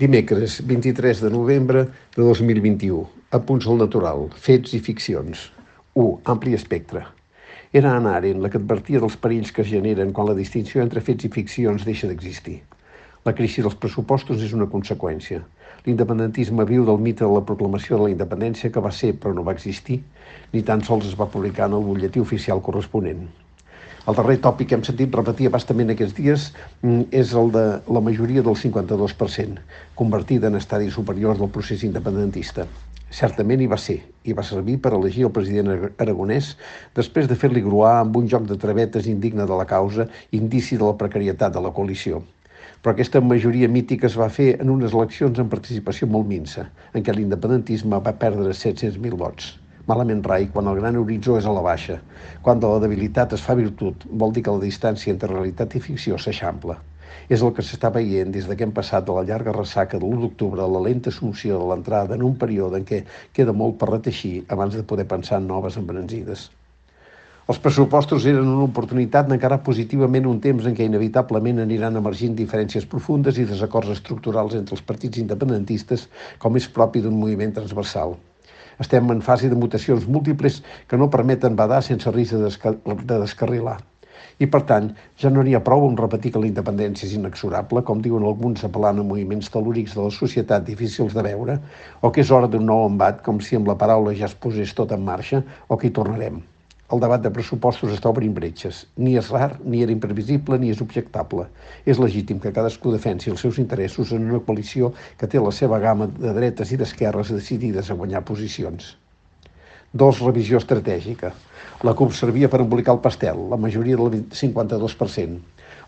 Dimecres, 23 de novembre de 2021. Apunts al natural, fets i ficcions. 1. Ampli espectre. Era Anna Arendt la que advertia dels perills que es generen quan la distinció entre fets i ficcions deixa d'existir. La crisi dels pressupostos és una conseqüència. L'independentisme viu del mite de la proclamació de la independència que va ser però no va existir, ni tan sols es va publicar en el butlletí oficial corresponent. El darrer tòpic que hem sentit repetir bastament aquests dies mm, és el de la majoria del 52%, convertida en estadi superior del procés independentista. Certament hi va ser, i va servir per elegir el president aragonès després de fer-li gruar amb un joc de travetes indigne de la causa, indici de la precarietat de la coalició. Però aquesta majoria mítica es va fer en unes eleccions amb participació molt minsa, en què l'independentisme va perdre 700.000 vots. Malament rai quan el gran horitzó és a la baixa. Quan de la debilitat es fa virtut, vol dir que la distància entre realitat i ficció s'eixampla. És el que s'està veient des de que hem passat de la llarga ressaca de l'1 d'octubre a la lenta assumpció de l'entrada en un període en què queda molt per reteixir abans de poder pensar en noves embranzides. Els pressupostos eren una oportunitat d'encarar positivament un temps en què inevitablement aniran emergint diferències profundes i desacords estructurals entre els partits independentistes, com és propi d'un moviment transversal. Estem en fase de mutacions múltiples que no permeten badar sense risc de, desca de descarrilar. I, per tant, ja no n'hi ha prou amb repetir que la independència és inexorable, com diuen alguns apel·lant a moviments telúrics de la societat difícils de veure, o que és hora d'un nou embat, com si amb la paraula ja es posés tot en marxa, o que hi tornarem el debat de pressupostos està obrint bretxes. Ni és rar, ni era imprevisible, ni és objectable. És legítim que cadascú defensi els seus interessos en una coalició que té la seva gamma de dretes i d'esquerres decidides a guanyar posicions. Dos, revisió estratègica. La CUP servia per embolicar el pastel, la majoria del 52%.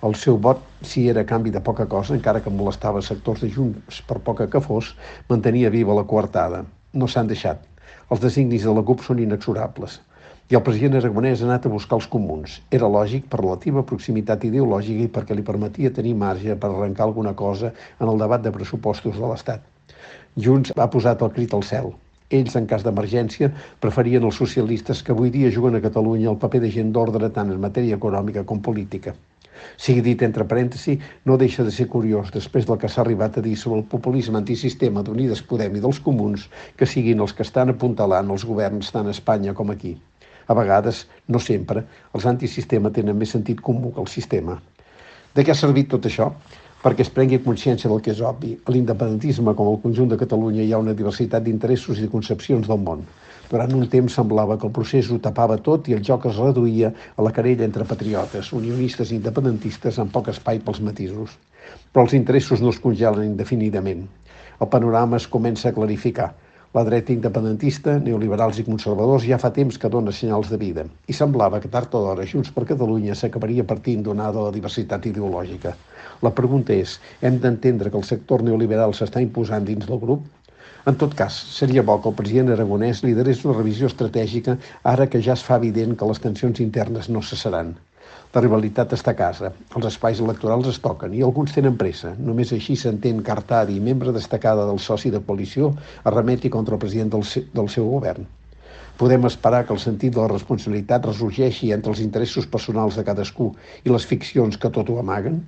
El seu vot, si era canvi de poca cosa, encara que molestava sectors de Junts per poca que fos, mantenia viva la coartada. No s'han deixat. Els designis de la CUP són inexorables i el president aragonès ha anat a buscar els comuns. Era lògic per relativa proximitat ideològica i perquè li permetia tenir marge per arrencar alguna cosa en el debat de pressupostos de l'Estat. Junts ha posat el crit al cel. Ells, en cas d'emergència, preferien els socialistes que avui dia juguen a Catalunya el paper de gent d'ordre tant en matèria econòmica com política. Sigui dit entre parèntesi, no deixa de ser curiós, després del que s'ha arribat a dir sobre el populisme antisistema d'Unides Podem i dels comuns, que siguin els que estan apuntalant els governs tant a Espanya com aquí. A vegades, no sempre, els antisistema tenen més sentit comú que el sistema. De què ha servit tot això? Perquè es prengui consciència del que és obvi. A l'independentisme, com al conjunt de Catalunya, hi ha una diversitat d'interessos i de concepcions del món. Durant un temps semblava que el procés ho tapava tot i el joc es reduïa a la querella entre patriotes, unionistes i independentistes amb poc espai pels matisos. Però els interessos no es congelen indefinidament. El panorama es comença a clarificar. La dreta independentista, neoliberals i conservadors ja fa temps que dona senyals de vida i semblava que tard o d'hora Junts per Catalunya s'acabaria partint donada la diversitat ideològica. La pregunta és, hem d'entendre que el sector neoliberal s'està imposant dins del grup? En tot cas, seria bo que el president aragonès liderés una revisió estratègica ara que ja es fa evident que les tensions internes no cessaran. La rivalitat està a casa, els espais electorals es toquen i alguns tenen pressa. Només així s'entén que Artadi, membre destacada del soci de coalició, arremeti contra el president del, del seu govern. Podem esperar que el sentit de la responsabilitat ressorgeixi entre els interessos personals de cadascú i les ficcions que tot ho amaguen?